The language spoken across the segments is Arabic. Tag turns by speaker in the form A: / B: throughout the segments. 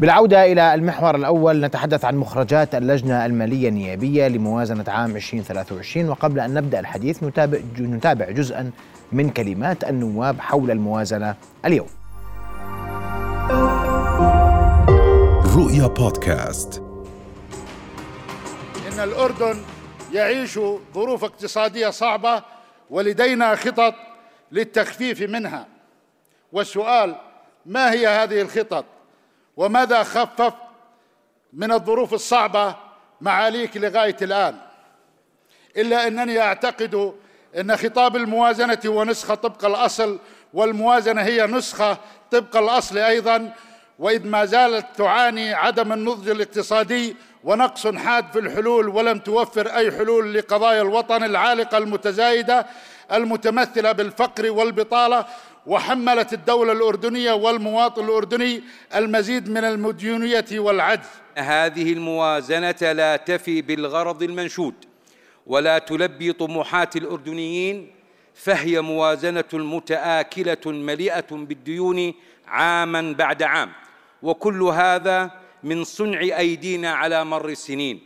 A: بالعودة إلى المحور الأول نتحدث عن مخرجات اللجنة المالية النيابية لموازنة عام 2023 وقبل أن نبدأ الحديث نتابع, نتابع جزءا من كلمات النواب حول الموازنة اليوم.
B: رؤيا بودكاست.
C: إن الأردن يعيش ظروف اقتصادية صعبة ولدينا خطط للتخفيف منها. والسؤال ما هي هذه الخطط؟ وماذا خفف من الظروف الصعبة معاليك لغاية الآن؟ إلا أنني أعتقد أن خطاب الموازنة هو نسخة طبق الأصل والموازنة هي نسخة طبق الأصل أيضا وإذ ما زالت تعاني عدم النضج الاقتصادي ونقص حاد في الحلول ولم توفر أي حلول لقضايا الوطن العالقة المتزايدة المتمثلة بالفقر والبطالة. وحملت الدولة الأردنية والمواطن الأردني المزيد من المديونية والعجز.
D: هذه الموازنة لا تفي بالغرض المنشود ولا تلبي طموحات الأردنيين فهي موازنة متآكلة مليئة بالديون عاما بعد عام وكل هذا من صنع أيدينا على مر السنين.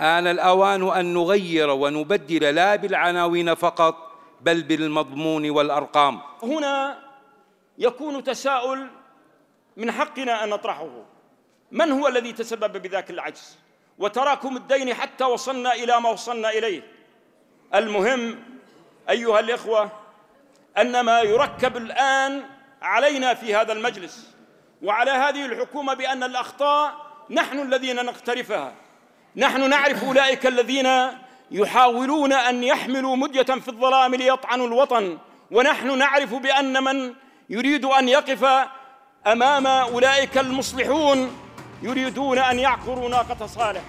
D: آن الأوان أن نغير ونبدل لا بالعناوين فقط بل بالمضمون والأرقام.
E: هنا يكون تساؤل من حقنا أن نطرحه. من هو الذي تسبب بذاك العجز؟ وتراكم الدين حتى وصلنا إلى ما وصلنا إليه. المهم أيها الإخوة أن ما يركب الآن علينا في هذا المجلس وعلى هذه الحكومة بأن الأخطاء نحن الذين نقترفها. نحن نعرف أولئك الذين يحاولون أن يحملوا مدية في الظلام ليطعنوا الوطن. ونحن نعرف بأن من يريد أن يقف أمام أولئك المصلحون يريدون أن يعقروا ناقة صالح.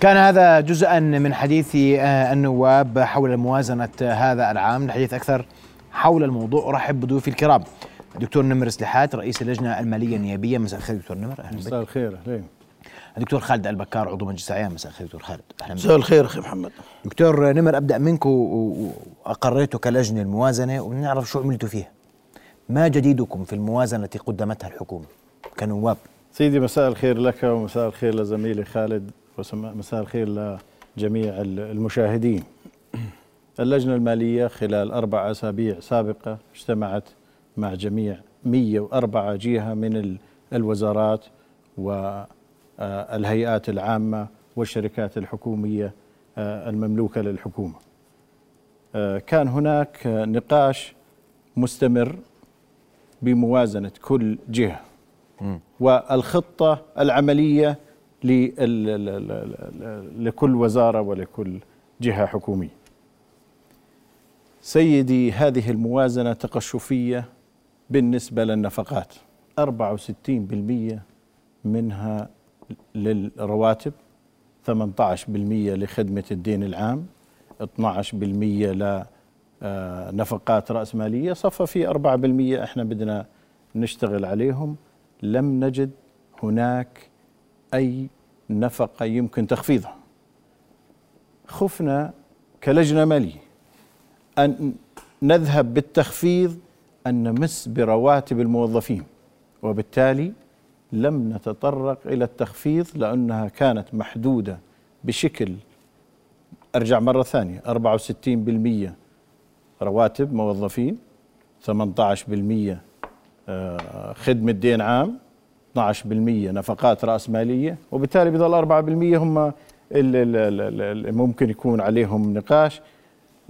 A: كان هذا جزءا من حديث آه، النواب حول موازنة هذا العام. الحديث أكثر حول الموضوع. أرحب بضيوفي الكرام. دكتور نمر سلحات رئيس اللجنة المالية النيابية. مساء الخير دكتور نمر.
F: أهلا مساء الخير. أهلين.
A: الدكتور خالد البكار عضو مجلس اعيان مساء الخير دكتور خالد.
F: أهلا مساء الخير أخي محمد.
A: دكتور نمر أبدأ منك واقريتوا كلجنه الموازنة ونعرف شو عملتوا فيها. ما جديدكم في الموازنة التي قدمتها الحكومة كنواب؟
F: سيدي مساء الخير لك ومساء الخير لزميلي خالد ومساء الخير لجميع المشاهدين. اللجنة المالية خلال أربع أسابيع سابقة اجتمعت مع جميع 104 جهة من الوزارات و الهيئات العامة والشركات الحكومية آه، المملوكة للحكومة. آه، كان هناك نقاش مستمر بموازنة كل جهة. والخطة العملية لكل وزارة ولكل جهة حكومية. سيدي هذه الموازنة تقشفية بالنسبة للنفقات. 64% منها للرواتب 18% لخدمة الدين العام 12% لنفقات آه، رأس مالية. صفى في 4% إحنا بدنا نشتغل عليهم. لم نجد هناك أي نفقة يمكن تخفيضها. خفنا كلجنة مالية. أن نذهب بالتخفيض أن نمس برواتب الموظفين وبالتالي لم نتطرق إلى التخفيض لأنها كانت محدودة بشكل أرجع مرة ثانية 64% رواتب موظفين 18% آه، خدمة دين عام 12% نفقات رأس مالية وبالتالي بضل 4% هم اللي ممكن يكون عليهم نقاش.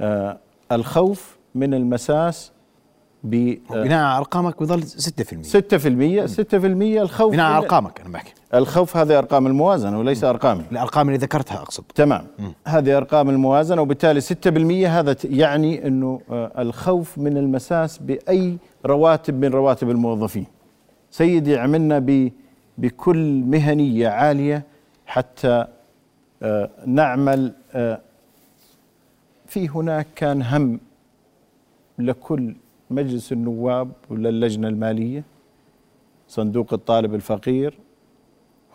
F: آه، الخوف من المساس
A: ب بناء على أرقامك بيظل 6% 6%
F: 6% الخوف
A: بناء على أرقامك أنا بحكي.
F: الخوف هذه أرقام الموازنة وليس أرقامي.
A: الأرقام اللي ذكرتها أقصد.
F: تمام. م. هذه أرقام الموازنة وبالتالي 6% هذا يعني إنه آه، الخوف من المساس بأي رواتب من رواتب الموظفين. سيدي عملنا بكل مهنية عالية حتى آه، نعمل آه، في هناك كان هم لكل مجلس النواب وللجنة المالية؟ صندوق الطالب الفقير.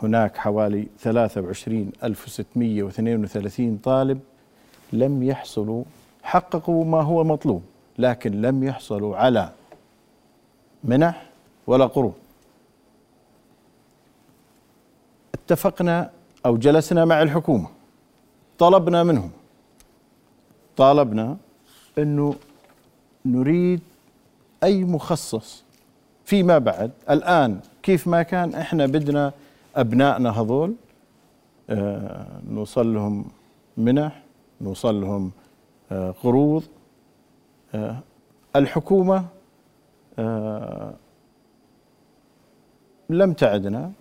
F: هناك حوالي 23632 طالب لم يحصلوا حققوا ما هو مطلوب لكن لم يحصلوا على منح ولا قروض. اتفقنا أو جلسنا مع الحكومة طلبنا منهم. طالبنا أنه نريد أي مخصص فيما بعد. الآن كيف ما كان إحنا بدنا أبنائنا هذول آه نوصل لهم منح نوصل لهم آه قروض. آه الحكومة آه لم تعدنا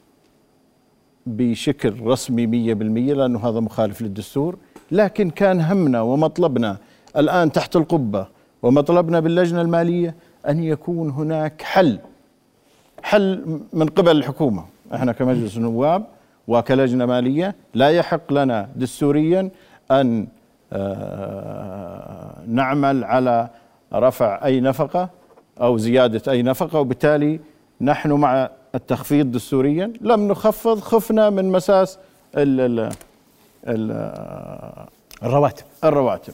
F: بشكل رسمي مية بالمية لأنه هذا مخالف للدستور لكن كان همنا ومطلبنا. الآن تحت القبة ومطلبنا باللجنة المالية أن يكون هناك حل حل من قبل الحكومة. إحنا كمجلس نواب وكلجنة مالية لا يحق لنا دستوريا أن آه، نعمل على رفع أي نفقة أو زيادة أي نفقة وبالتالي نحن مع التخفيض دستوريا. لم نخفض خفنا من مساس ال ال ال
A: الرواتب.
F: الرواتب.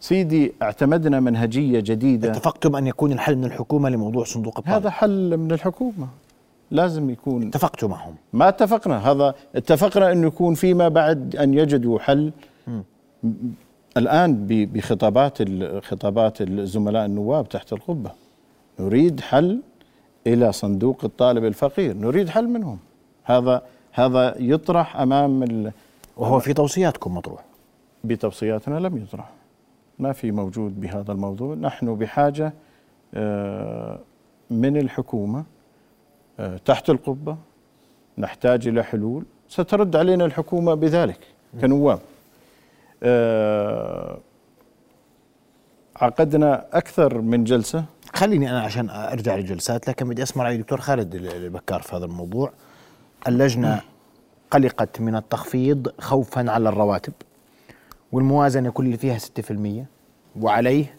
F: سيدي اعتمدنا منهجية جديدة.
A: اتفقتم أن يكون الحل من الحكومة لموضوع صندوق الطاقة
F: هذا حل من الحكومة. لازم يكون.
A: اتفقتوا معهم
F: ما اتفقنا. هذا اتفقنا انه يكون فيما بعد أن يجدوا حل. الآن ب- بخطابات خطابات الزملاء النواب تحت القبة. نريد حل إلى صندوق الطالب الفقير. نريد حل منهم. هذا هذا يطرح أمام ال-
A: وهو في توصياتكم مطروح.
F: بتوصياتنا لم يطرح. ما في موجود بهذا الموضوع. نحن بحاجة آه، من الحكومة آه، تحت القبة نحتاج إلى حلول. سترد علينا الحكومة بذلك كنواب. آه، عقدنا أكثر من جلسة.
A: خليني أنا عشان أرجع للجلسات لكن بدي أسمع رأي دكتور خالد البكار في هذا الموضوع. اللجنة قلقت من التخفيض خوفا على الرواتب. والموازنة كل اللي فيها 6% وعليه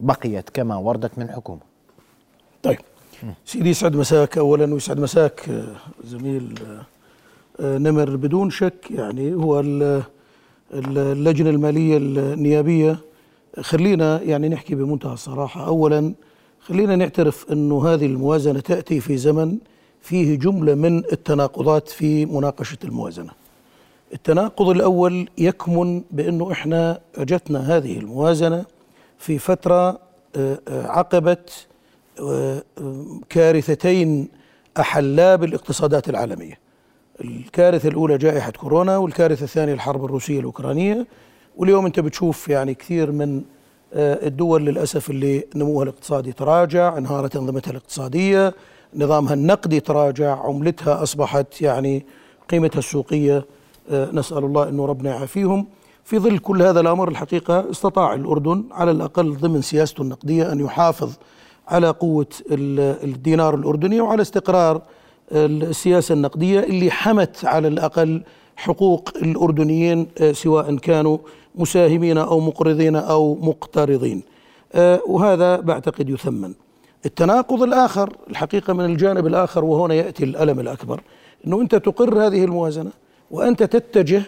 A: بقيت كما وردت من الحكومة.
G: طيب. سيدي يسعد مساك. اولا ويسعد مساك آه، زميل آه، آه، نمر بدون شك. يعني هو ال- ال- اللجنة المالية النيابية. خلينا يعني نحكي بمنتهى الصراحة. اولا خلينا نعترف أنه هذه الموازنة تأتي في زمن فيه جملة من التناقضات في مناقشة الموازنة. التناقض الأول يكمن بأنه إحنا أجتنا هذه الموازنة في فترة آه، آه، عقبت آه، كارثتين أحلا بالاقتصادات العالمية. الكارثة الأولى جائحة كورونا والكارثة الثانية الحرب الروسية الأوكرانية واليوم أنت بتشوف يعني كثير من الدول للأسف اللي نموها الاقتصادي تراجع انهارت أنظمتها الاقتصادية نظامها النقدي تراجع عملتها أصبحت يعني قيمتها السوقية آه، نسأل الله إنه ربنا يعافيهم. في ظل كل هذا الأمر الحقيقة استطاع الأردن على الأقل ضمن سياسته النقدية أن يحافظ على ال- الدينار الأردني وعلى استقرار السياسة النقدية اللي حمت على الأقل حقوق الأردنيين آه، سواء كانوا مساهمين أو مقرضين أو مقترضين. آه، وهذا بعتقد يثمن. التناقض الآخر الحقيقة من الجانب الآخر وهنا يأتي الألم الأكبر إنه أنت تقر هذه الموازنة. وأنت تتجه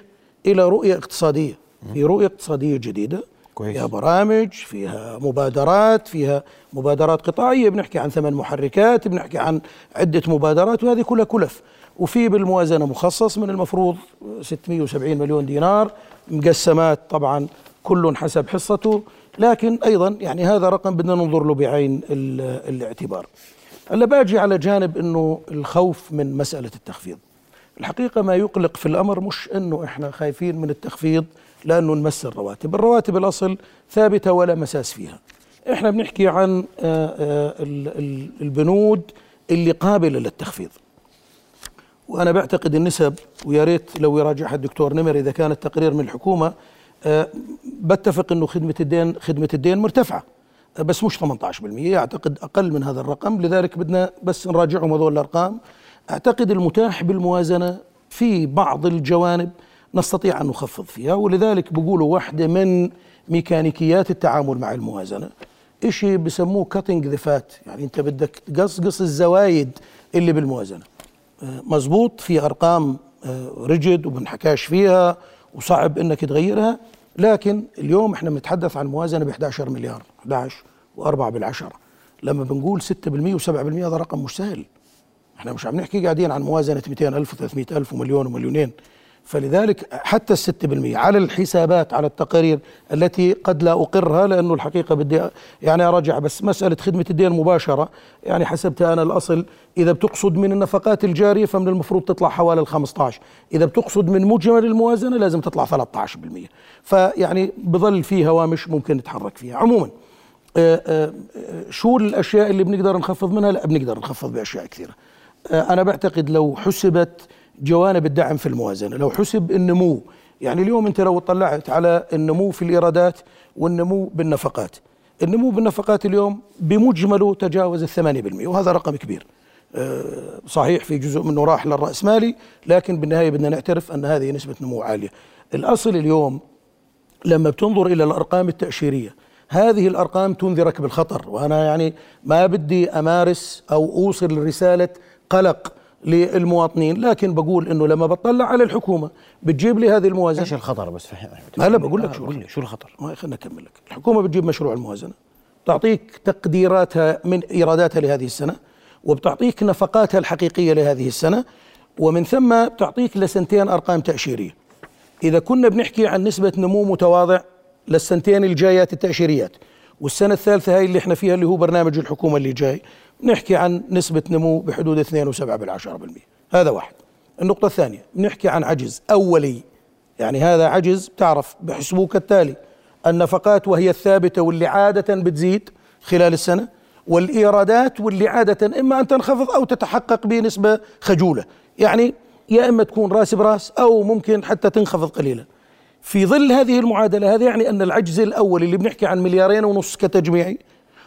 G: إلى رؤية اقتصادية. في رؤية اقتصادية جديدة.
A: كويس.
G: فيها برامج فيها مبادرات فيها مبادرات قطاعية. بنحكي عن ثمان محركات بنحكي عن عدة مبادرات وهذه كلها كلف. وفي بالموازنة مخصص من المفروض 670 مليون دينار. مقسمات طبعا كل حسب حصته. لكن أيضا يعني هذا رقم بدنا ننظر له بعين ال- الاعتبار. هلأ باجي على جانب إنه الخوف من مسألة التخفيض. الحقيقة ما يقلق في الأمر مش إنه إحنا خايفين من التخفيض لأنه نمس الرواتب. الرواتب الأصل ثابتة ولا مساس فيها. إحنا بنحكي عن آه، آه، ال- ال- البنود اللي قابلة للتخفيض. وأنا بعتقد النسب ويا ريت لو يراجعها الدكتور نمر إذا كان التقرير من الحكومة آه، بتفق إنه خدمة الدين خدمة الدين مرتفعة آه، بس مش 18% أعتقد أقل من هذا الرقم. لذلك بدنا بس نراجعهم هذول الأرقام. أعتقد المتاح بالموازنة في بعض الجوانب نستطيع أن نخفض فيها ولذلك بقولوا واحدة من ميكانيكيات التعامل مع الموازنة. شيء بسموه كاتنج ذا فات يعني أنت بدك تقصقص الزوايد اللي بالموازنة. آه، مزبوط في أرقام ريجد وبنحكاش فيها وصعب إنك تغيرها لكن اليوم إحنا بنتحدث عن موازنة ب 11 مليار 11 و4 بالعشرة. لما بنقول 6% و7% هذا رقم مش سهل. إحنا مش عم نحكي قاعدين عن موازنة 200 ألف و300 ألف ومليون ومليونين. فلذلك حتى الستة بالمية على الحسابات على التقارير التي قد لا أقرها لأنه الحقيقة بدي يعني أراجع. بس مسألة خدمة الدين مباشرة يعني حسبتها أنا الأصل إذا بتقصد من النفقات الجارية فمن المفروض تطلع حوالي ال 15 إذا بتقصد من مجمل الموازنة لازم تطلع 13% فيعني بظل في هوامش ممكن نتحرك فيها. عموما آه، آه، شو الأشياء اللي بنقدر نخفض منها؟ لا بنقدر نخفض بأشياء كثيرة. آه، أنا بعتقد لو حسبت جوانب الدعم في الموازنة لو حسب النمو يعني اليوم أنت لو اطلعت على النمو في الإيرادات والنمو بالنفقات. النمو بالنفقات اليوم بمجمله تجاوز الثمانية بالمئة وهذا رقم كبير. آه، صحيح في جزء منه راح للرأسمالي لكن بالنهاية بدنا نعترف أن هذه نسبة نمو عالية. الأصل اليوم لما بتنظر إلى الأرقام التأشيرية هذه الأرقام تنذرك بالخطر وأنا يعني ما بدي أمارس أو أوصل رسالة قلق للمواطنين لكن بقول إنه لما بطلع على الحكومة بتجيب لي هذه الموازنة.
A: إيش الخطر بس
G: هلا بقول لك شو
A: قول لي شو الخطر؟
G: ما خلينا نكمل لك. الحكومة بتجيب مشروع الموازنة تعطيك تقديراتها من إيراداتها لهذه السنة وبتعطيك نفقاتها الحقيقية لهذه السنة ومن ثم بتعطيك لسنتين أرقام تأشيرية. إذا كنا بنحكي عن نسبة نمو متواضع للسنتين الجايات التأشيريات والسنة الثالثة هاي اللي إحنا فيها اللي هو برنامج الحكومة اللي جاي نحكي عن نسبة نمو بحدود 2.7 بالعشرة بالمئة. هذا واحد. النقطة الثانية نحكي عن عجز أولي. يعني هذا عجز بتعرف بحسبوه كالتالي النفقات وهي الثابتة واللي عادة بتزيد خلال السنة والإيرادات واللي عادة إما أن تنخفض أو تتحقق بنسبة خجولة. يعني يا إما تكون راس براس أو ممكن حتى تنخفض قليلا. في ظل هذه المعادلة هذا يعني أن العجز الأول اللي بنحكي عن مليارين ونص كتجميعي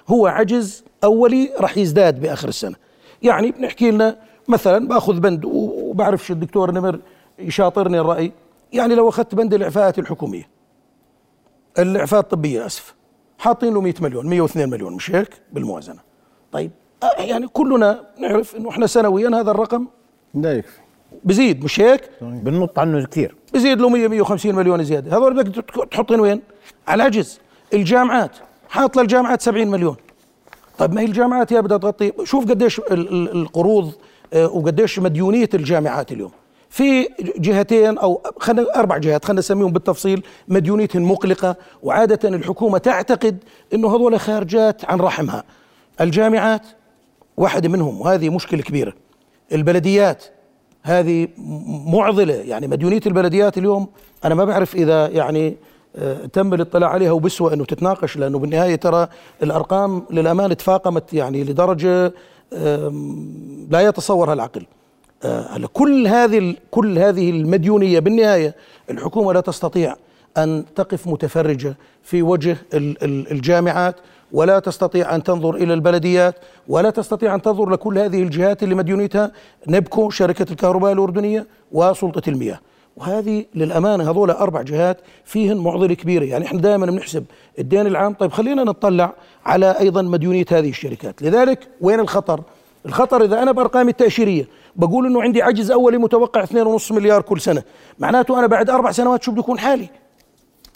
G: هو عجز اولي راح يزداد بآخر السنة. يعني بنحكي لنا مثلا بأخذ بند وبعرفش الدكتور نمر يشاطرني الرأي. يعني لو أخذت بند الإعفاءات الحكومية الإعفاءات الطبية أسف حاطين له 100 مليون 102 مليون مش هيك؟ بالموازنة. طيب آه، يعني كلنا نعرف إنه إحنا سنويا هذا الرقم
F: لا يكفي.
G: بزيد مش هيك؟
A: بننط عنه كثير.
G: بزيد له 100 150 مليون زيادة. هذول بدك تحطين وين؟ على العجز الجامعات حاط للجامعات 70 مليون. طيب ما هي الجامعات يا بدها تغطي؟ شوف قديش القروض آه، وقديش مديونية الجامعات اليوم. في جهتين أو خلينا أربع جهات خلينا نسميهم بالتفصيل مديونيتهم مقلقة وعادة الحكومة تعتقد إنه هذول خارجات عن رحمها. الجامعات واحدة منهم وهذه مشكلة كبيرة. البلديات هذه معضلة. يعني مديونية البلديات اليوم أنا ما بعرف إذا يعني تم الاطلاع عليها وبسوى أنه تتناقش لأنه بالنهاية ترى الأرقام للأمانة تفاقمت يعني لدرجة لا يتصورها العقل آه، هلا كل هذه كل هذه المديونية بالنهاية الحكومة لا تستطيع أن تقف متفرجة في وجه الجامعات ولا تستطيع أن تنظر إلى البلديات ولا تستطيع أن تنظر لكل هذه الجهات اللي مديونيتها نبكو شركة الكهرباء الأردنية وسلطة المياه. وهذه للأمانة هذول أربع جهات فيهن معضلة كبيرة. يعني إحنا دائما بنحسب الدين العام. طيب خلينا نطلع على أيضا مديونية هذه الشركات. لذلك وين الخطر؟ الخطر إذا أنا بأرقامي التأشيرية بقول إنه عندي عجز أولي متوقع 2.5 مليار كل سنة. معناته أنا بعد أربع سنوات شو بده يكون حالي؟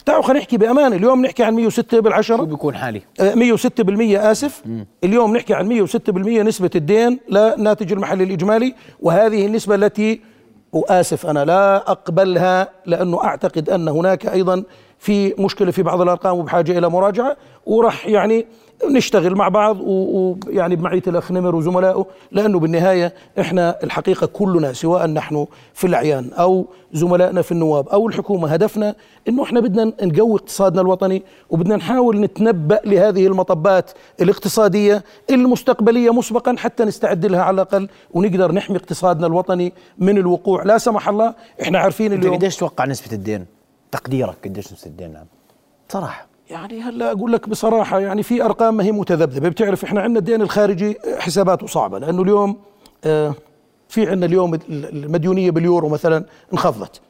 G: تعالوا خلينا نحكي بأمانة. اليوم نحكي عن 106 بالعشرة.
A: شو بيكون حالي؟
G: 106% آه، آسف. مم. اليوم نحكي عن 106% نسبة الدين للناتج المحلي الإجمالي وهذه النسبة التي وآسف أنا لا أقبلها لأنه أعتقد أن هناك أيضا في مشكلة في بعض الأرقام وبحاجة إلى مراجعة وراح يعني نشتغل مع بعض ويعني بمعية الأخ نمر وزملائه لأنه بالنهاية إحنا الحقيقة كلنا سواء نحن في الأعيان أو زملائنا في النواب أو الحكومة هدفنا إنه إحنا بدنا نقوي اقتصادنا الوطني وبدنا نحاول نتنبأ لهذه المطبات الاقتصادية المستقبلية مسبقا حتى نستعد لها على الأقل ونقدر نحمي اقتصادنا الوطني من الوقوع. لا سمح الله إحنا عارفين
A: اليوم قديش تتوقع نسبة الدين؟ تقديرك قديش نسبة الدين؟ نعم
G: صراحة. يعني هلا أقول لك بصراحة يعني في أرقام ما هي متذبذبة. بتعرف إحنا عندنا الدين الخارجي حساباته صعبة لأنه اليوم آه في عندنا اليوم المديونية باليورو مثلا انخفضت.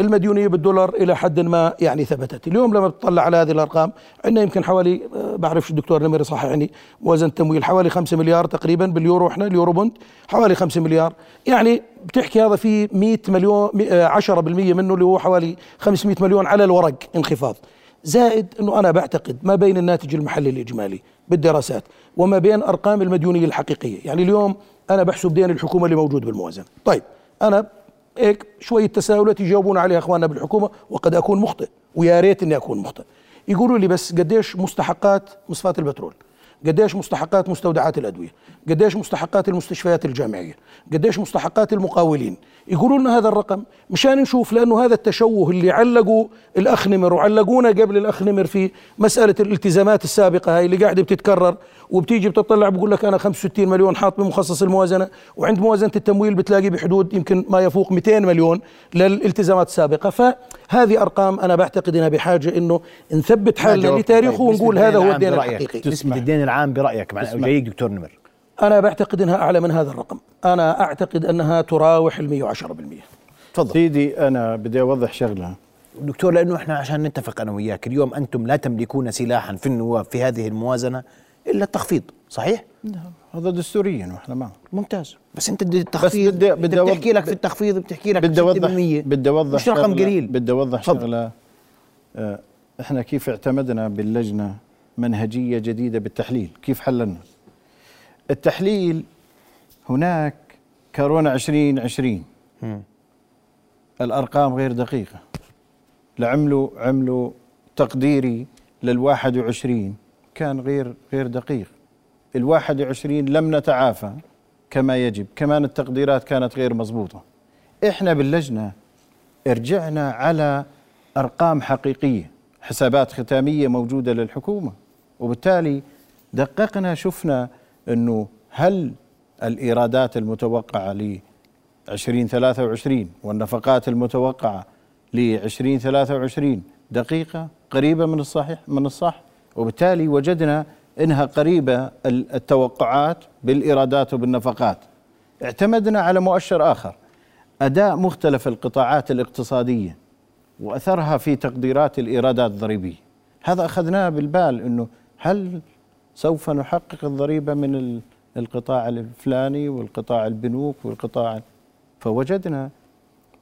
G: المديونية بالدولار إلى حد ما يعني ثبتت. اليوم لما بتطلع على هذه الأرقام عندنا يمكن حوالي آه بعرفش الدكتور نمير صح يعني موازنه تمويل حوالي 5 مليار تقريبا باليورو إحنا اليورو بوند حوالي 5 مليار. يعني بتحكي هذا في 100 مليون 10% آه، منه اللي هو حوالي 500 مليون على الورق انخفاض. زائد أنه أنا بعتقد ما بين الناتج المحلي الإجمالي بالدراسات وما بين أرقام المديونية الحقيقية، يعني اليوم أنا بحسب دين الحكومة اللي موجود بالموازنة. طيب أنا هيك شوية تساؤلات يجاوبون عليها إخواننا بالحكومة وقد أكون مخطئ ويا ريت إني أكون مخطئ. يقولوا لي بس قديش مستحقات مصفات البترول؟ قديش مستحقات مستودعات الأدوية قديش مستحقات المستشفيات الجامعية قديش مستحقات المقاولين. يقولوا لنا هذا الرقم مشان نشوف لأنه هذا التشوه اللي علقوا الاخ نمر وعلقونا قبل الاخ نمر في مسألة الالتزامات السابقة هاي اللي قاعدة بتتكرر. وبتيجي بتطلع بقول لك أنا 65 مليون حاط بمخصص الموازنة وعند موازنة التمويل بتلاقي بحدود يمكن ما يفوق 200 مليون للالتزامات السابقة. فهذه أرقام أنا بعتقد إنها بحاجة إنه نثبت حالنا لتاريخه ونقول هذا هو الدين الحقيقي.
A: نسبة الدين العام برأيك مع جيد دكتور نمر.
G: أنا بعتقد إنها أعلى من هذا الرقم. أنا أعتقد أنها تراوح ال 110%
A: تفضل.
F: سيدي أنا بدي أوضح شغلة.
A: دكتور لأنه إحنا عشان نتفق أنا وياك اليوم أنتم لا تملكون سلاحا في النواب في هذه الموازنة. إلا التخفيض صحيح؟
F: هذا دستوريا وإحنا معه.
A: ممتاز. بس أنت بدي التخفيض
F: بدي-
A: بدي
F: بدي أوضح-
A: بتحكي لك في التخفيض بتحكي لك
F: بدي اوضح
A: 6%
F: بدي أوضح
A: مش رقم قليل.
F: بدي
A: أوضح.
F: شغلة. آه، إحنا كيف اعتمدنا باللجنة منهجية جديدة بالتحليل؟ كيف حللنا؟ التحليل هناك كورونا 2020 الأرقام غير دقيقة. لعملوا عملوا تقديري لل 21 كان غير غير دقيق. ال 21 لم نتعافى كما يجب كمان التقديرات كانت غير مضبوطة. إحنا باللجنه رجعنا على أرقام حقيقية حسابات ختامية موجودة للحكومة. وبالتالي دققنا شفنا إنه هل الإيرادات المتوقعة ل 2023 والنفقات المتوقعة ل 2023 دقيقة؟ قريبة من الصحيح من الصح؟ وبالتالي وجدنا إنها قريبة ال- التوقعات بالإيرادات وبالنفقات. اعتمدنا على مؤشر آخر أداء مختلف القطاعات الاقتصادية وأثرها في تقديرات الإيرادات الضريبية. هذا أخذناه بالبال إنه هل سوف نحقق الضريبة من ال- القطاع الفلاني والقطاع البنوك والقطاع فوجدنا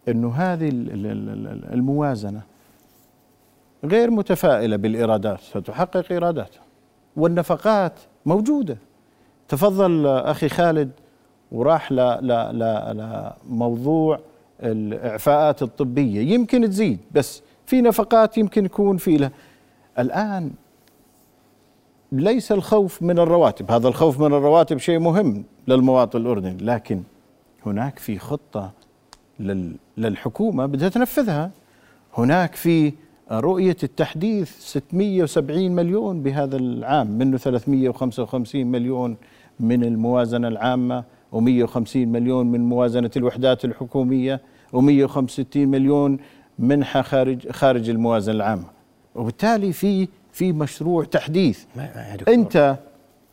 F: إنه هذه ال- ال- ال- ال- الموازنة غير متفائلة بالايرادات ستحقق ايراداتها والنفقات موجودة. تفضل أخي خالد وراح لموضوع الإعفاءات الطبية. يمكن تزيد بس في نفقات يمكن يكون في لها. الآن ليس الخوف من الرواتب. هذا الخوف من الرواتب شيء مهم للمواطن الأردني. لكن هناك في خطة لل للحكومة بدها تنفذها. هناك في رؤية التحديث 670 مليون بهذا العام منه 355 مليون من الموازنة العامة و150 مليون من موازنة الوحدات الحكومية و165 مليون منحة خارج خارج الموازنة العامة. وبالتالي في في مشروع تحديث. أنت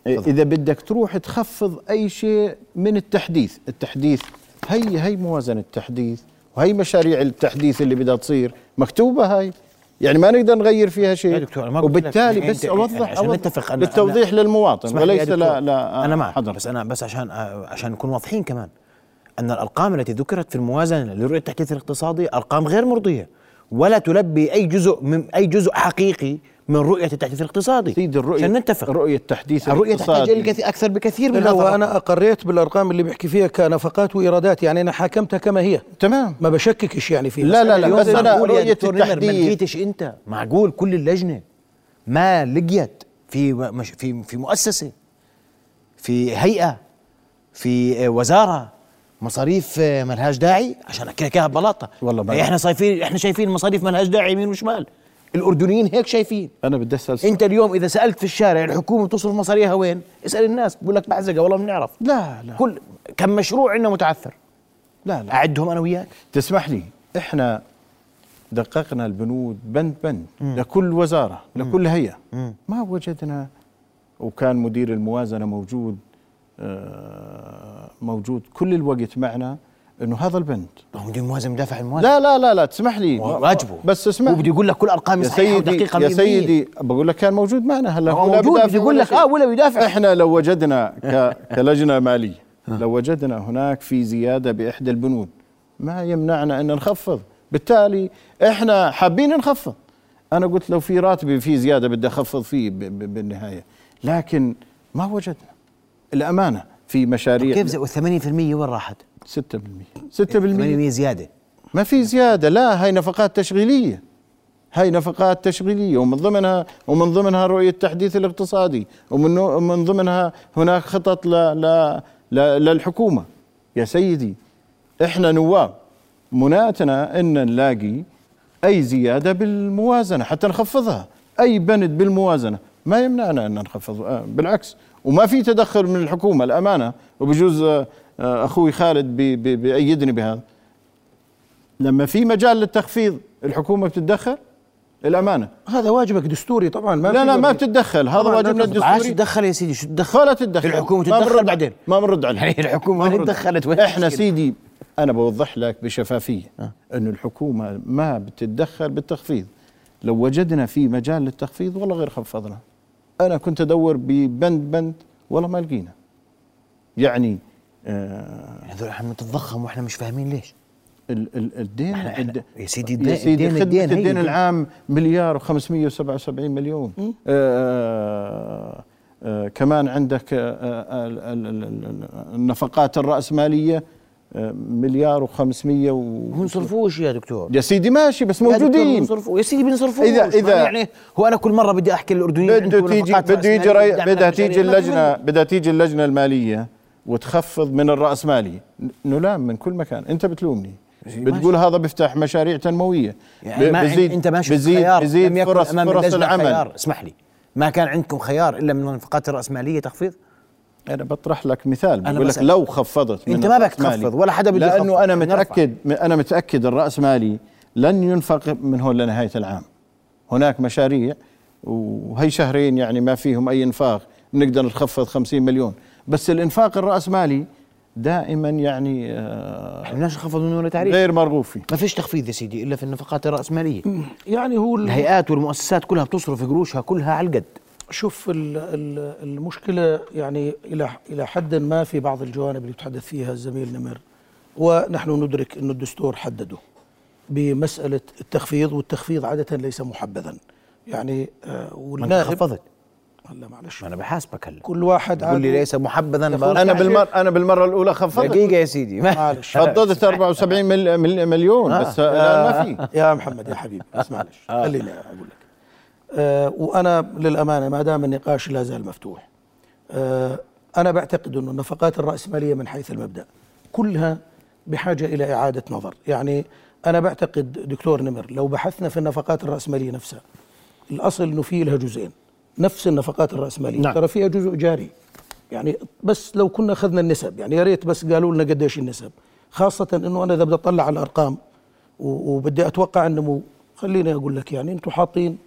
F: إذا بدك تروح تخفض أي شيء من التحديث التحديث هي هي موازنة التحديث وهي مشاريع التحديث اللي بدها تصير. مكتوبة هاي؟ يعني ما نقدر نغير فيها شيء.
A: يا دكتور، ما
F: وبالتالي
A: يعني
F: بس اوضح
A: عشان
F: أوضح
A: نتفق أنا-
F: للتوضيح
A: أنا-
F: للمواطن وليس. لا لا
A: أنا معك
F: حضر
A: بس أنا بس عشان عشان نكون واضحين كمان. أن الأرقام التي ذكرت في الموازنة لرؤية التحديث الاقتصادي أرقام غير مرضية ولا تلبي أي جزء من أي جزء حقيقي من رؤية التحديث الاقتصادي.
F: سيد الرؤيه
A: عشان نتفق.
F: رؤية التحديث
A: الرؤيه تحتاج. إلى أكثر بكثير من الرقم.
G: وأنا أقريت بالأرقام اللي بيحكي فيها كنفقات وإيرادات يعني أنا حاكمتها كما هي.
F: تمام.
G: ما بشككش يعني فيها
F: لا، لا، لا، بس رؤية
A: دكتور نمر ما
F: التحديث-
A: لقيتش أنت معقول كل اللجنة ما لقيت في مش في في مؤسسة في هيئة في وزارة مصاريف ملهاش داعي؟ عشان أحكي لك إياها ببلاطة.
F: والله ما-
A: إحنا شايفين إحنا شايفين مصاريف ملهاش داعي يمين وشمال. الأردنيين هيك شايفين.
F: أنا بدي أسأل سؤال.
A: أنت اليوم إذا سألت في الشارع الحكومة بتصرف مصاريها وين؟ اسأل الناس بقول لك بعزقه والله بنعرف.
F: لا لا.
A: كل كم مشروع عندنا متعثر.
F: لا لا.
A: أعدهم أنا وياك.
F: تسمح لي إحنا دققنا البنود بند بند لكل وزارة لكل هيئة. ما وجدنا وكان مدير الموازنة موجود آه، موجود كل الوقت معنا. إنه هذا البند
A: هو مدير الموازنه مدافع الموازنه
F: لا لا لا لا تسمح لي.
A: واجبه.
F: بس اسمع.
A: هو بده يقول لك كل أرقام
F: يا
A: صحيحة
F: سيدي
A: ودقيقة
F: يا
A: 100%.
F: سيدي بقول لك كان موجود معنا. هلا
A: هو موجود بده يقول لك. آه ولا بيدافع
F: إحنا لو وجدنا. كلجنة مالية لو وجدنا هناك في زيادة بإحدى البنود ما يمنعنا أن نخفض بالتالي إحنا حابين نخفض أنا قلت لو في راتبي في زيادة بدي أخفض فيه. بالنهاية. لكن ما وجدنا. الأمانة في مشاريع.
A: كيف زي وال 80% وين راحت؟
F: 6% 6%
A: 8% زيادة.
F: ما في زيادة. لا هاي نفقات تشغيلية. هاي نفقات تشغيلية. ومن ضمنها ومن ضمنها رؤية التحديث الاقتصادي. ومن ومن ضمنها هناك خطط ل ل ل للحكومة. يا سيدي إحنا نواب. مناتنا إن نلاقي أي زيادة بالموازنة حتى نخفضها. أي بند بالموازنة. ما يمنعنا إن نخفض. آه، بالعكس. وما في تدخل من الحكومة الأمانة. وبجوز أخوي خالد بي- بي- بيأيدني بهذا لما في مجال للتخفيض الحكومة بتتدخل الامانه
G: هذا واجبك دستوري طبعا ما
F: لا لا ما. بتتدخل هذا
G: لا
F: واجبنا
G: تتدخل.
A: عاش
F: الدستوري
A: تدخل يا سيدي شو تدخل؟
F: ولا تتدخل
A: الحكومة
F: ما
A: تتدخل بعدين.
F: ما بنرد عليه
A: يعني الحكومة
F: ما.
A: تدخلت؟ إحنا؟
F: سيدي أنا بوضح لك بشفافية إنه الحكومة ما بتتدخل بالتخفيض لو وجدنا في مجال للتخفيض والله غير خفضنا أنا كنت أدور ببند بند والله ما لقينا يعني آه
A: هذول إحنا بنتضخم وإحنا مش فاهمين ليش.
F: ال- ال- الدين
A: إحنا-
F: الد-
A: يا سيدي
F: يا
A: الدين-
F: سيدي
A: الدين- الدين
F: الدين. العام مليار و577 مليون. آه آه كمان عندك آه آه ال- ال- ال- ال- النفقات الرأسمالية آه مليار و500 و
A: بنصرفوش يا دكتور.
F: يا سيدي ماشي بس
A: يا
F: موجودين.
A: بنصرفوه. يا سيدي بنصرفوش. ما
F: إذا-
A: يعني هو أنا كل مرة بدي أحكي للأردنيين
F: بده تيجي بده يجي بدها تيجي اللجنه. بدها تيجي اللجنة المالية. وتخفض من الرأسمالي نلام من كل مكان. أنت بتلومني. بتقول هذا بيفتح مشاريع تنموية.
A: يعني ما
F: بزيد
A: أنت ما شفت
F: بزيد
A: خيار
F: بزيد
A: لم يكن
F: فرص
A: أمام
F: فرص العمل.
A: خيار. اسمح لي. ما كان عندكم خيار إلا من النفقات الراسماليه تخفيض؟
F: أنا بطرح لك مثال. بقول لك. لو خفضت من
A: أنت ما بدك. تخفض ولا حدا بده.
F: لأنه أنا
A: نرفع.
F: متاكد أنا متأكد الرأس مالي لن ينفق من هون لنهاية العام. هناك مشاريع وهي شهرين يعني ما فيهم أي إنفاق. بنقدر نخفض 50 مليون. بس الإنفاق الراسمالي دائما يعني آه،
A: بدناش نخفض منه ولا تعريف
F: غير مرغوب فيه.
A: ما فيش تخفيض يا سيدي إلا في النفقات الراسماليه
G: يعني هو ال-
A: الهيئات والمؤسسات كلها بتصرف قروشها كلها على القد.
G: شوف ال- ال- المشكلة يعني إلى إلى حد ما في بعض الجوانب اللي يتحدث فيها الزميل نمر ونحن ندرك أن الدستور حدده بمسألة التخفيض والتخفيض عادة ليس محبذا. يعني آه والنائب
A: خفضت.
G: هلا معلش.
A: ما أنا بحاسبك هلا.
G: كل واحد
A: تقول لي ليس محبذا. أنا.
F: بالمر أنا بالمرة الأولى خفضت.
A: دقيقة يا سيدي.
G: معلش.
F: فضلت 74 مل- مل- مليون بس الان ما في.
G: يا محمد يا حبيبي بس معلش. خليني أقول لك. آه وأنا للأمانة ما دام النقاش لا زال مفتوح آه أنا بعتقد إنه النفقات الرأسمالية من حيث المبدأ كلها بحاجة إلى إعادة نظر. يعني أنا بعتقد دكتور نمر لو بحثنا في النفقات الرأسمالية نفسها الأصل إنه في لها جزئين. نفس النفقات الرأسمالية.
A: نعم.
G: ترى فيها جزء جاري. يعني بس لو كنا أخذنا النسب يعني يا ريت بس قالوا لنا قديش النسب. خاصة إنه أنا إذا بدي أطلع على الأرقام و- وبدي أتوقع النمو خليني أقول لك يعني أنتم حاطين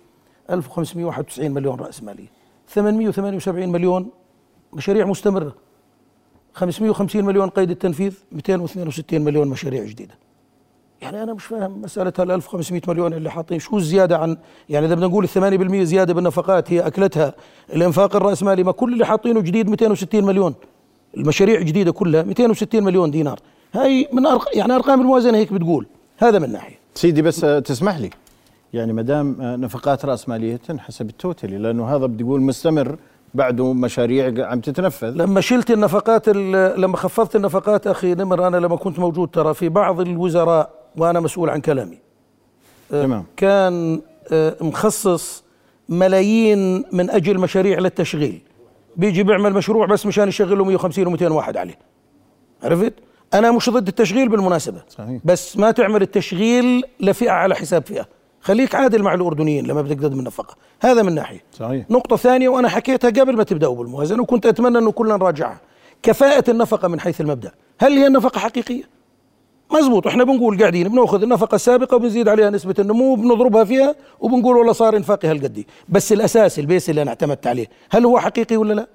G: 1591 مليون راس ماليه 878 مليون مشاريع مستمرة. 550 مليون قيد التنفيذ 262 مليون مشاريع جديدة. يعني أنا مش فاهم مسألة هال 1500 مليون اللي حاطين شو الزيادة عن يعني إذا بدنا نقول ال 8% زيادة بالنفقات هي أكلتها الإنفاق الرأسمالي ما كل اللي حاطينه جديد 260 مليون المشاريع جديدة كلها 260 مليون دينار. هاي من أرق... يعني أرقام الموازنة هيك بتقول هذا من ناحية.
F: سيدي بس آه، تسمح لي؟ يعني ما دام آه، نفقات راس ماليه تنحسب التوتالي لأنه هذا بدي أقول مستمر بعده مشاريع عم تتنفذ.
G: لما شلت النفقات ال- لما خفضت النفقات أخي نمر أنا لما كنت موجود ترى في بعض الوزراء وأنا مسؤول عن كلامي.
F: تمام.
G: كان آه، مخصص ملايين من أجل مشاريع للتشغيل. بيجي بيعمل مشروع بس مشان يشغل له 150 و200 واحد عليه. عرفت؟ أنا مش ضد التشغيل بالمناسبة.
F: صحيح.
G: بس ما تعمل التشغيل لفئة على حساب فئة. خليك عادل مع الأردنيين لما بدك تقدم النفقة. هذا من ناحية.
F: صحيح.
G: نقطة ثانية وأنا حكيتها قبل ما تبداوا بالموازنه وكنت أتمنى أنه كلنا نراجعها. كفاءة النفقة من حيث المبدأ. هل هي النفقة حقيقية؟ مزبوط. إحنا بنقول قاعدين بنأخذ النفقة السابقة وبنزيد عليها نسبة النمو وبنضربها فيها وبنقول والله صار انفاقي هالقد. بس الأساس البيس اللي أنا اعتمدت عليه هل هو حقيقي ولا لا؟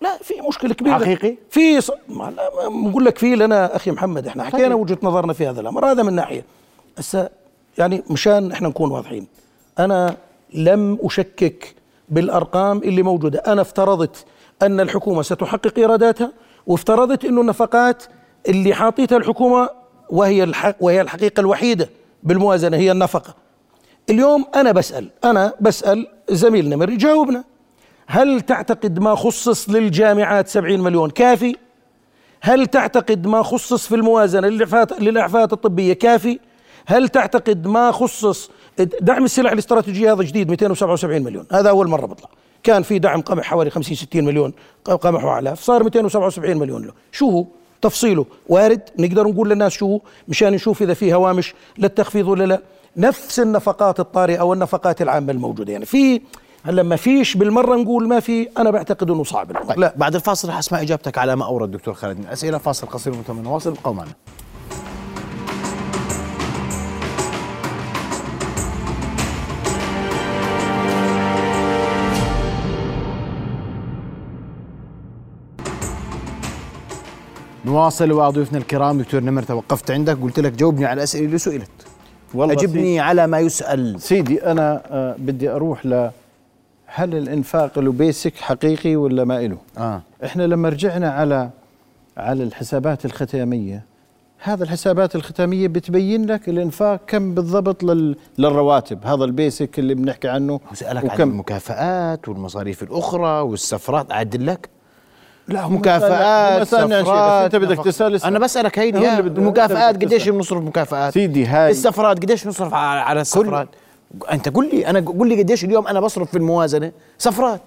G: لا في مشكلة كبيرة.
A: حقيقي؟
G: في ص... ما لا، ما- بنقول لك في لنا أخي محمد إحنا حكينا وجهة نظرنا في هذا الأمر هذا من ناحية. هسه يعني مشان إحنا نكون واضحين أنا لم أشكك بالأرقام اللي موجودة. أنا افترضت أن الحكومة ستحقق إيراداتها وافترضت إنه النفقات اللي حاطيتها الحكومة وهي الحق وهي الحقيقة الوحيدة بالموازنة هي النفقة. اليوم أنا بسأل أنا بسأل زميل نمر يجاوبنا. هل تعتقد ما خصص للجامعات 70 مليون كافي؟ هل تعتقد ما خصص في الموازنة للاعفاءات للإعفاءات الطبية كافي؟ هل تعتقد ما خصص دعم السلع الاستراتيجية؟ هذا جديد 277 مليون. هذا أول مرة بطلع. كان في دعم قمح حوالي 50 60 مليون قمح وأعلاف صار 277 مليون له. شو هو؟ تفصيله. وارد نقدر نقول للناس شو؟ مشان نشوف إذا في هوامش للتخفيض ولا لا. نفس النفقات الطارئة والنفقات العامة الموجودة. يعني في هلا ما فيش بالمرة نقول ما في أنا بعتقد إنه صعب.
A: طيب لا بعد الفاصل رح أسمع إجابتك على ما أورد الدكتور خالد. من أسئلة فاصل قصير ثم نواصل ابقوا معنا. نواصل وضيوفنا الكرام. دكتور نمر توقفت عندك. قلت لك جاوبني على الأسئلة اللي سئلت.
F: والله
A: أجبني على ما يسأل.
F: سيدي أنا آه، بدي أروح ل هل الإنفاق ال basic حقيقي ولا ما له؟
A: آه.
F: إحنا لما رجعنا على على الحسابات الختامية هذا الحسابات الختامية بتبين لك الإنفاق كم بالضبط لل للرواتب. هذا ال basic اللي بنحكي عنه
A: وسألك عن المكافآت والمصاريف الأخرى والسفرات اعدل لك. لا مكافآت سفرات
F: أنت بدك اسأل.
A: أنا بسالك هيدي
F: بده-
A: المكافآت قديش. بنصرف مكافآت
F: سيدي هاي
A: السفرات قديش بنصرف على على السفرات انت قل لي أنا قل لي قديش اليوم أنا بصرف في الموازنه سفرات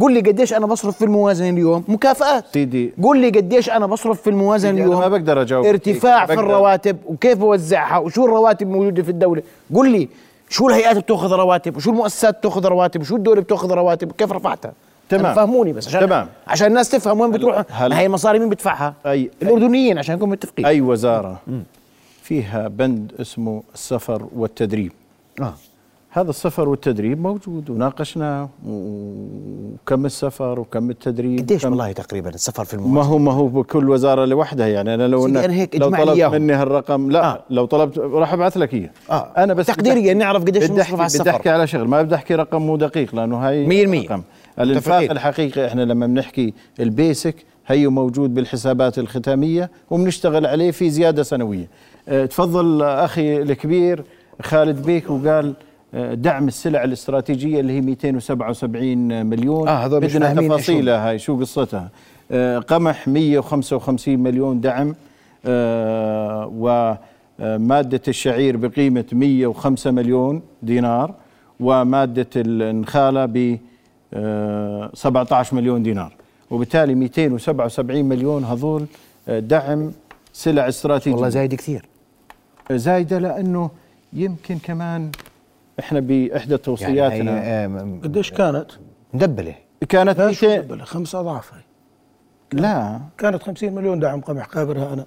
A: قل لي قديش أنا بصرف في الموازنه اليوم مكافآت
F: سيدي
A: قل لي قديش أنا بصرف في الموازنه اليوم
F: أنا ما بقدر أجاوب
A: ارتفاع. في. الرواتب وكيف بوزعها وشو الرواتب الموجوده في الدولة قل لي شو الهيئات بتاخذ رواتب وشو المؤسسات بتاخذ رواتب وشو الدولة بتاخذ رواتب وكيف رفعتها
F: تمام.
A: فهموني بس عشان
F: تمام.
A: عشان الناس تفهم وين بتروح
F: هل-
A: ما هي المصاري مين بدفعها
F: أي
A: الأردنيين عشان نكون متفقين
F: أي وزارة فيها بند اسمه السفر والتدريب
A: آه
F: هذا السفر والتدريب موجود وناقشناه وكم السفر وكم التدريب
A: قديش والله تقريبا السفر في
F: ما
A: الموازنه
F: هو ما هو بكل وزارة لوحدها يعني أنا لو
A: أنا هيك
F: لو طلبت
A: إياهم.
F: مني هالرقم لا
A: آه.
F: آه. لو طلبت راح أبعث لك إياه
A: آه.
F: أنا بس
A: تقديريا
F: بدي-
A: نعرف قديش
F: بدي احكي
A: على
F: بدي
A: السفر.
F: أحكي على شغل ما بدي أحكي رقم مو دقيق لأنه هاي
A: مية المية.
F: رقم. الانفاق. الحقيقي إحنا لما بنحكي البيسك هي موجود بالحسابات الختامية وبنشتغل عليه في زيادة سنوية. أه تفضل أخي الكبير خالد بيك وقال أه دعم السلع الاستراتيجية اللي هي 277 مليون.
A: آه،
F: بدنا تفاصيلها هاي شو قصتها؟ أه قمح 155 مليون دعم وماده الشعير بقيمة 105 مليون دينار ومادة النخالة ب 17 مليون دينار. وبالتالي 277 مليون هذول آه، دعم سلع استراتيجيه
A: والله زايد كثير.
F: زايدة لأنه يمكن كمان إحنا بإحدى
A: يعني
F: توصياتنا.
A: آه، م-
G: قديش كانت؟
A: مدبلة.
F: كانت 200
G: بلا خمس أضعاف هي.
F: لا.
G: كانت 50 مليون دعم قمح خابرها أنا.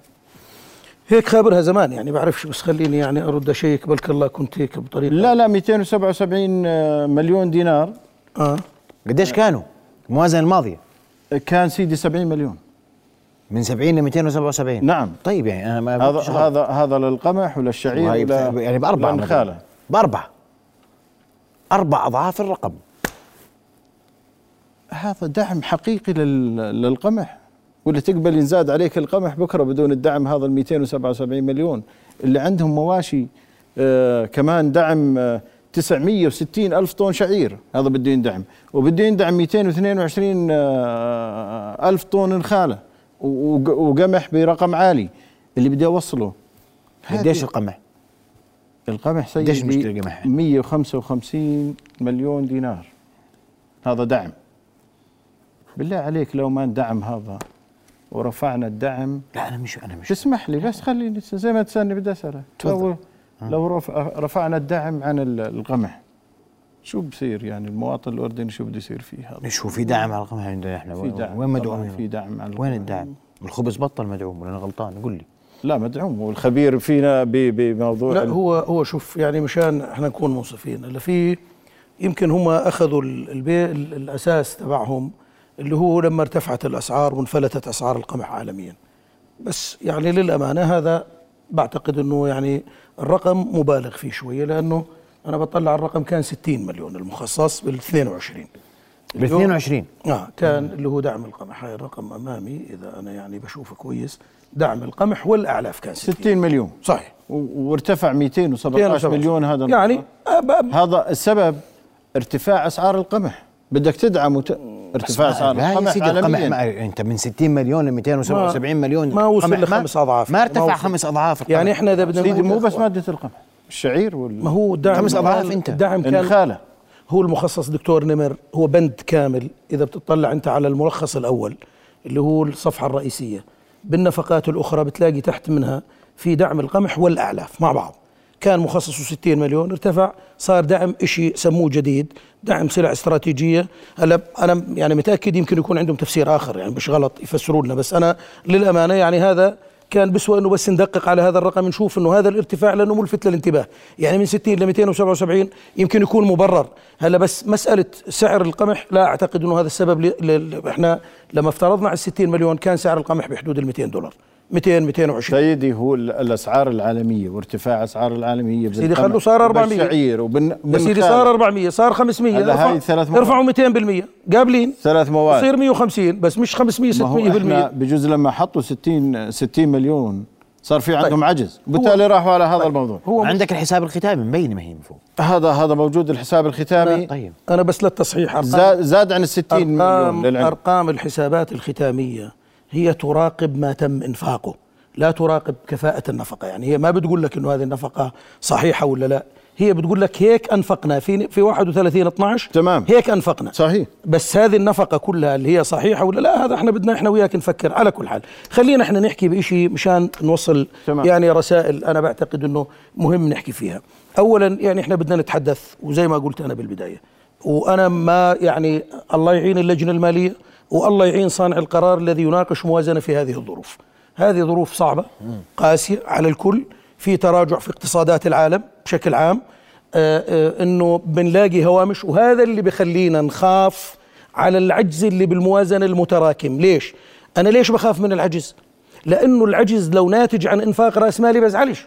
G: هيك خابرها زمان يعني بعرفش بس خليني يعني أرد اشيك بلك الله كنت هيك بطريقة.
F: لا لا 277 آه، مليون دينار.
G: آه.
A: قديش كانوا؟ الموازنة الماضية.
F: كان سيدي 70 مليون.
A: من 70 ل 277
F: نعم.
A: طيب يعني أنا ما
F: هذا. هذا هذا للقمح وللشعير ولا
A: بت- يعني باربع
F: الخاله
A: باربع أربع أضعاف الرقم.
F: هذا دعم حقيقي لل- للقمح. ولا تقبل ينزاد عليك القمح بكرة بدون الدعم هذا ال 277 مليون. اللي عندهم مواشي آه كمان دعم آه 960 ألف طن شعير. هذا بده يندعم. وبده يندعم 222 آه ألف طن نخالة. وق- وقمح برقم عالي. اللي بدي أوصله.
A: قديش القمح؟
F: القمح
A: قديش
F: سيدي
A: بنشتري قمح؟
F: 155 مليون دينار. هذا دعم. بالله عليك لو ما ندعم هذا ورفعنا الدعم.
A: لا أنا مش أنا مش
F: تسمح لي بس خليني زي ما تسألني بدي أسألك. لو لو رفع رفعنا الدعم عن ال- القمح شو بصير يعني المواطن الأردني شو بده يصير فيه هذا؟
A: شو في دعم على القمح عندنا إحنا
F: في
A: وين-
F: دعم
A: وين مدعوم
F: في دعم على
A: وين
F: القمح.
A: الدعم؟ الخبز بطل مدعوم ولا أنا غلطان؟ قول لي.
F: لا مدعوم. والخبير فينا ب- بموضوع
G: لا هو هو شوف يعني مشان إحنا نكون منصفين اللي في يمكن هم أخذوا ال- البي ال- الأساس تبعهم اللي هو لما ارتفعت الأسعار وانفلتت أسعار القمح عالميا. بس يعني للأمانة هذا بعتقد إنه يعني الرقم مبالغ فيه شوية لأنه أنا بطلع الرقم كان 60 مليون المخصص بال 22
A: بال 22
G: آه كان اللي هو دعم القمح. هاي الرقم أمامي إذا أنا يعني بشوفه كويس دعم القمح والأعلاف كان 60
F: 60 مليون.
G: صحيح.
F: وارتفع 217 مليون هذا
G: يعني.
F: هذا السبب ارتفاع أسعار القمح. بدك تدعم وت... ارتفاع
A: يا
F: القمح
A: سيدي القمح ما انت من 60 مليون ل 277 مليون
G: ما وصل لخمس أضعاف.
A: ما
G: ما
A: ارتفع. خمس أضعاف القمح.
G: يعني إحنا إذا بدنا
F: سيدي مو بس مادة القمح الشعير وال
G: ما هو الدعم
A: خمس أضعاف أنت.
G: الدعم كان
F: النخاله
G: هو المخصص دكتور نمر هو بند كامل إذا بتطلع أنت على الملخص الأول اللي هو الصفحة الرئيسية بالنفقات الأخرى بتلاقي تحت منها في دعم القمح والأعلاف مع بعض كان مخصصه 60 مليون ارتفع صار دعم شيء سموه جديد دعم سلع استراتيجية. هلا أنا يعني متأكد يمكن يكون عندهم تفسير آخر يعني مش غلط يفسروا لنا بس أنا للأمانة يعني هذا كان بسوى إنه بس ندقق على هذا الرقم نشوف إنه هذا الارتفاع لأنه ملفت للانتباه. يعني من 60 ل 277 يمكن يكون مبرر. هلا بس مسألة سعر القمح لا أعتقد إنه هذا السبب ل... ل... إحنا لما افترضنا على 60 مليون كان سعر القمح بحدود ال 200 دولار. 200 220
F: سيدي هو ال- الأسعار العالمية وارتفاع أسعار العالمية
G: سيدي خلوا صار 400.
F: بالشعير وبن
G: سيدي صار 400 صار 500
F: هلا هاي ثلاث مرات.
G: ارفعوا 200% قابلين؟
F: ثلاث مواد
G: يصير 150 بس مش 500
F: ما هو إحنا
G: 600%
F: بجوز لما حطوا 60 60 مليون صار في عندهم عجز. وبالتالي راحوا على هذا الموضوع.
G: هو
A: عندك الحساب الختامي مبينه ما هي فوق
F: هذا هذا موجود الحساب الختامي.
A: طيب.
G: أنا بس للتصحيح. أرقام-
F: زاد, زاد عن ال 60 مليون للعلم.
G: أرقام الحسابات الختامية. هي تراقب ما تم إنفاقه لا تراقب كفاءة النفقة. يعني هي ما بتقول لك إنه هذه النفقة صحيحة ولا لا. هي بتقول لك هيك أنفقنا. في في 31 12
F: تمام.
G: هيك أنفقنا.
F: صحيح.
G: بس هذه النفقة كلها اللي هي صحيحة ولا لا هذا إحنا بدنا إحنا وياك نفكر. على كل حال خلينا إحنا نحكي بشيء مشان نوصل
F: تمام.
G: يعني رسائل أنا بعتقد إنه مهم نحكي فيها. اولا يعني إحنا بدنا نتحدث وزي ما قلت أنا بالبداية وأنا ما يعني الله يعين اللجنة المالية والله يعين صانع القرار الذي يناقش موازنة في هذه الظروف. هذه ظروف صعبة قاسية على الكل في تراجع في اقتصادات العالم بشكل عام. آه، آه، إنه بنلاقي هوامش وهذا اللي بخلينا نخاف على العجز اللي بالموازنة المتراكم. ليش؟ أنا ليش بخاف من العجز؟ لأنه العجز لو ناتج عن إنفاق رأس مالي بزعلش.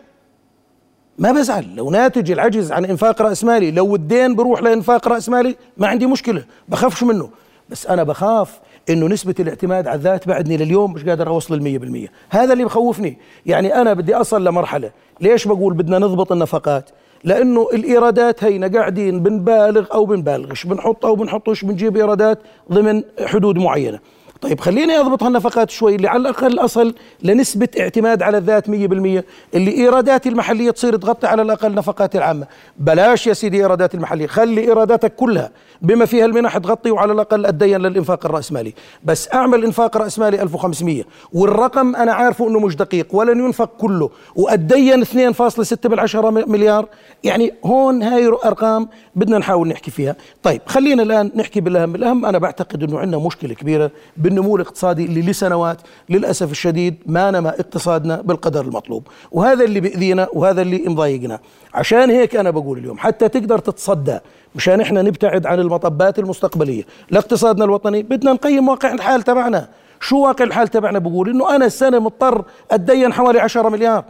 G: ما بزعل. لو ناتج العجز عن إنفاق رأس مالي لو الدين بروح لإنفاق رأس مالي ما عندي مشكلة بخافش منه. بس أنا بخاف إنه نسبة الاعتماد على الذات بعدني لليوم مش قادر أوصل المية بالمية. هذا اللي بخوفني. يعني أنا بدي أصل لمرحلة. ليش بقول بدنا نضبط النفقات؟ لأنه الإيرادات هينا قاعدين بنبالغ أو بنبالغش. بنحط أو بنحطش بنجيب إيرادات ضمن حدود معينة. طيب خليني أضبط هالنفقات شوي اللي على الأقل أصل لنسبة اعتماد على الذات 100% اللي إيراداتي المحلية تصير تغطي على الأقل نفقاتي العامة. بلاش يا سيدي إيراداتي المحلية خلي إيراداتك كلها بما فيها المنح تغطي وعلى الأقل اتدين للإنفاق الرأسمالي. بس أعمل إنفاق رأسمالي 1500 والرقم أنا عارفه إنه مش دقيق ولن ينفق كله واتدين 2.6 بالعشرة مليار. يعني هون هاي ارقام بدنا نحاول نحكي فيها. طيب خلينا الآن نحكي بالأهم. الأهم أنا بعتقد إنه عندنا مشكلة كبيرة بالنمو الاقتصادي اللي لسنوات للأسف الشديد ما نما اقتصادنا بالقدر المطلوب. وهذا اللي بيأذينا وهذا اللي مضايقنا. عشان هيك أنا بقول اليوم حتى تقدر تتصدى مشان إحنا نبتعد عن المطبات المستقبلية. لاقتصادنا الوطني بدنا نقيم واقع الحال تبعنا. شو واقع الحال تبعنا؟ بقول إنه أنا السنة مضطر أتدين حوالي 10 مليار.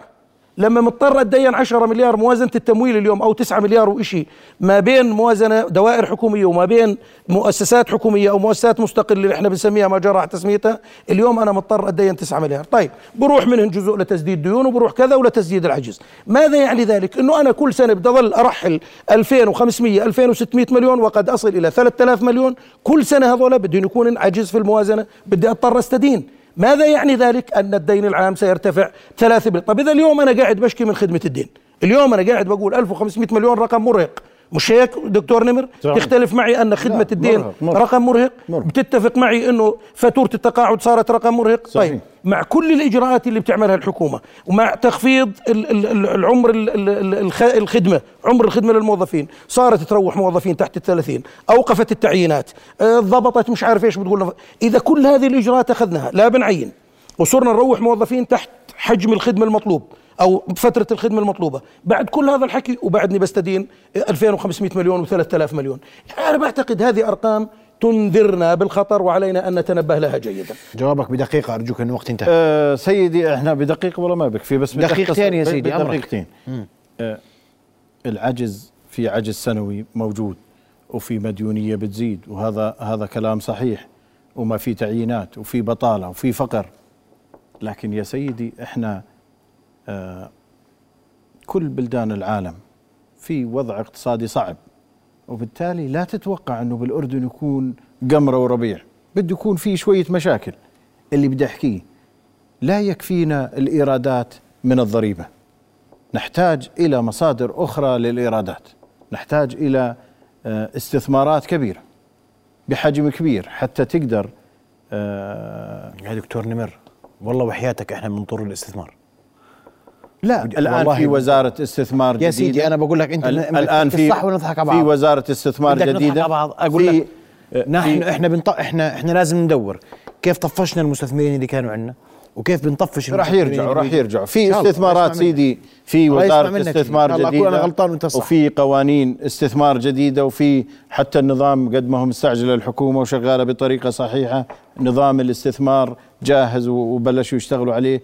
G: لما مضطر اتدين 10 مليار موازنة التمويل اليوم أو 9 مليار وإشي ما بين موازنة دوائر حكومية وما بين مؤسسات حكومية أو مؤسسات مستقلة اللي إحنا بنسميها ما جرى تسميتها اليوم أنا مضطر اتدين 9 مليار. طيب بروح منهم جزء لتسديد ديون وبروح كذا ولتسديد العجز. ماذا يعني ذلك؟ إنه أنا كل سنة بدي اضل ارحل 2500 2600 مليون وقد أصل إلى 3000 مليون. كل سنة هذول بدهم يكون عجز في الموازنة بدي أضطر أستدين. ماذا يعني ذلك أن الدين العام سيرتفع ثلاثة بال... طب إذا اليوم أنا قاعد بشكي من خدمة الدين. اليوم أنا قاعد بقول 1500 مليون رقم مرهق. مش هيك دكتور نمر. تختلف معي أن خدمة الدين
F: مرهق، مرهق.
G: رقم مرهق
F: مرهق.
G: بتتفق معي أنه فاتورة التقاعد صارت رقم مرهق
F: صحيح.
G: طيب مع كل الإجراءات اللي بتعملها الحكومة ومع تخفيض ال- ال- ال- العمر ال- ال- ال- الخ- الخدمة عمر الخدمة للموظفين صارت تروح موظفين تحت الثلاثين أوقفت التعيينات آه، ضبطت مش عارف إيش بتقول إذا كل هذه الإجراءات أخذناها لا بنعين وصرنا نروح موظفين تحت حجم الخدمة المطلوب أو فترة الخدمة المطلوبة. بعد كل هذا الحكي وبعدني بستدين 2500 مليون و3000 مليون. يعني أنا بعتقد هذه أرقام تنذرنا بالخطر وعلينا أن نتنبه لها جيدا.
A: جوابك بدقيقة أرجوك أن الوقت انتهى.
F: آه سيدي إحنا بدقيقة ولا ما بكفي بس
A: دقيقتين يا سيدي، أمرك.
F: بدقيقتين. آه العجز في عجز سنوي موجود وفي مديونية بتزيد وهذا هذا كلام صحيح وما في تعيينات وفي بطالة وفي فقر. لكن يا سيدي إحنا كل بلدان العالم في وضع اقتصادي صعب وبالتالي لا تتوقع إنه بالأردن يكون قمرة وربيع. بده يكون في شوية مشاكل اللي بدي أحكيه. لا يكفينا الإيرادات من الضريبة. نحتاج إلى مصادر أخرى للإيرادات. نحتاج إلى آه، استثمارات كبيرة بحجم كبير حتى تقدر آه،
A: يا دكتور نمر والله وحياتك إحنا بنضر الاستثمار.
F: لا
A: الآن
F: في وزارة استثمار جديده
A: يا سيدي أنا بقول لك
F: أنت
A: الآن
F: في
A: الصح ونضحك على بعض
F: في وزارة استثمار
A: بدك نضحك
F: جديدة
A: على بعض
F: أقول
A: لك نحن إحنا بنط... إحنا إحنا لازم ندور كيف طفشنا المستثمرين اللي كانوا عندنا وكيف بنطفش
F: راح
A: المستثمرين
F: يرجعوا راح. يرجعوا في. استثمارات. سيدي في
A: وزارة.
F: استثمار جديده
A: أنا غلطان وأنت صح.
F: وفي قوانين استثمار جديدة وفي حتى النظام قد ما هو مستعجل الحكومة وشغالة بطريقة صحيحة نظام الاستثمار جاهز وبلشوا يشتغلوا عليه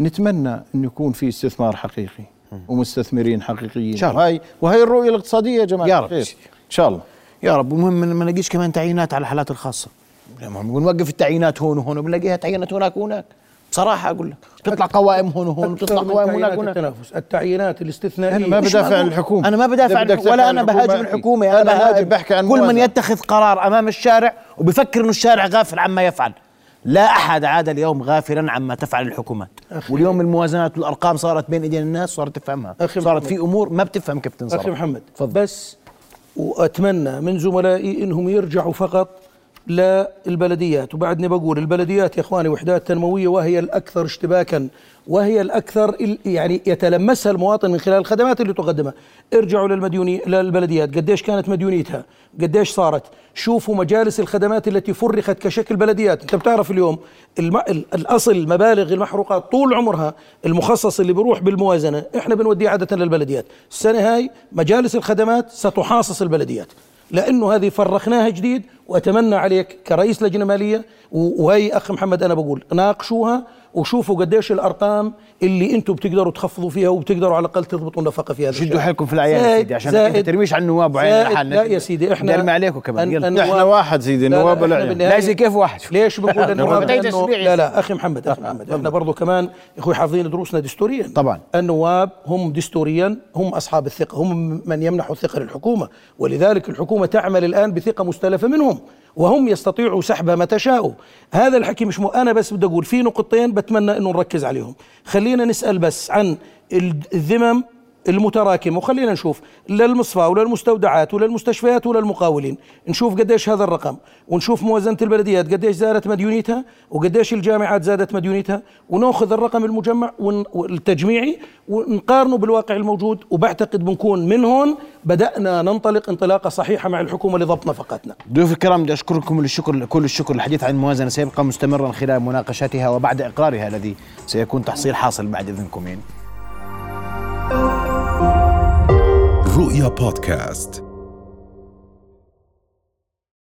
F: نتمنى انه يكون في استثمار حقيقي ومستثمرين حقيقيين.
A: إن شاء الله.
F: وهي وهي الرؤية الاقتصادية يا جماعة
A: يا رب.
F: إن شاء الله.
A: يا رب. المهم ما- نلاقيش كمان تعيينات على الحالات الخاصة. لما بنقول نوقف التعيينات هون وهون. وبنلاقيها تعيينات هناك وهناك. بصراحة أقول لك. تطلع قوائم هون وهون وتطلع
G: من
A: قوائم هناك وهناك.
G: التنافس. التعيينات الاستثنائية.
F: أنا ما بدافع عن
A: معقول.
F: الحكومة.
A: أنا ما بدافع عن ولا
F: عن
A: بهاجم أنا
F: أنا هاجم
A: بهاجم.
F: بحكي عن
A: كل من. يتخذ قرار أمام الشارع وبفكر إنه الشارع غافل عما يفعل. لا أحد عاد اليوم غافلا عما تفعل الحكومات واليوم الموازنات والأرقام صارت بين ايدين الناس صارت تفهمها
G: أخي
A: صارت
G: محمد.
A: في أمور ما بتفهم كيف تنصرف
G: أخي محمد
A: تفضل.
G: بس وأتمنى من زملائي إنهم يرجعوا فقط للبلديات. وبعدني بقول البلديات يا إخواني وحدات تنموية وهي الأكثر اشتباكا وهي الأكثر ال- يعني يتلمسها المواطن من خلال الخدمات اللي تقدمها. ارجعوا للمديوني للبلديات. قديش كانت مديونيتها؟ قديش صارت؟ شوفوا مجالس الخدمات التي فرخت كشكل بلديات. أنت بتعرف اليوم الم... ال- الأصل مبالغ المحروقات طول عمرها المخصص اللي بيروح بالموازنة. إحنا بنوديه عادة للبلديات. السنة هاي مجالس الخدمات ستحاصص البلديات. لأنه هذه فرخناها جديد وأتمنى عليك كرئيس لجنة مالية وهي أخ محمد أنا بقول ناقشوها وشوفوا قديش الأرقام اللي أنتم بتقدروا تخفضوا فيها وبتقدروا على الأقل تضبطوا النفقة في هذا
A: شدوا. حيلكم في الأعيان يا سيدي؟ عشان
G: زائد-
A: انت ترميش على النواب وعين
G: لا يا سيدي إحنا
A: نرمي عليكم كمان.
G: أن-
A: يلا.
G: النواب-
F: إحنا واحد. سيدي
G: لا، لا،
F: النواب
G: بالنهاية-
A: لا زي كيف واحد؟
G: ليش بقول النواب لا لا أخي محمد أخي محمد إحنا برضه كمان يا إخوي حافظين دروسنا دستوريا.
A: طبعا.
G: النواب هم دستوريا هم أصحاب الثقة هم من يمنحوا الثقة للحكومة ولذلك الحكومة تعمل الآن بثقة مستلفة منهم. وهم يستطيعوا سحبها متى شاءوا هذا الحكي مش مو أنا بس بدي أقول في نقطتين بتمنى إنه نركز عليهم. خلينا نسأل بس عن الذمم المتراكمة وخلينا نشوف للمصفى وللمستودعات وللمستشفيات وللمقاولين نشوف قديش هذا الرقم ونشوف موازنة البلديات قديش زادت مديونيتها وقديش الجامعات زادت مديونيتها ونأخذ الرقم المجمع والتجميعي ونقارنه بالواقع الموجود. وبعتقد بنكون من هون بدأنا ننطلق انطلاقة صحيحة مع الحكومة لضبط نفقاتنا
A: ضيوف الكرام بدي أشكركم الشكر كل الشكر. الحديث عن الموازنة سيبقى مستمرا خلال مناقشتها وبعد إقرارها الذي سيكون تحصيل حاصل بعد إذنكم. يعني
B: رؤيا بودكاست.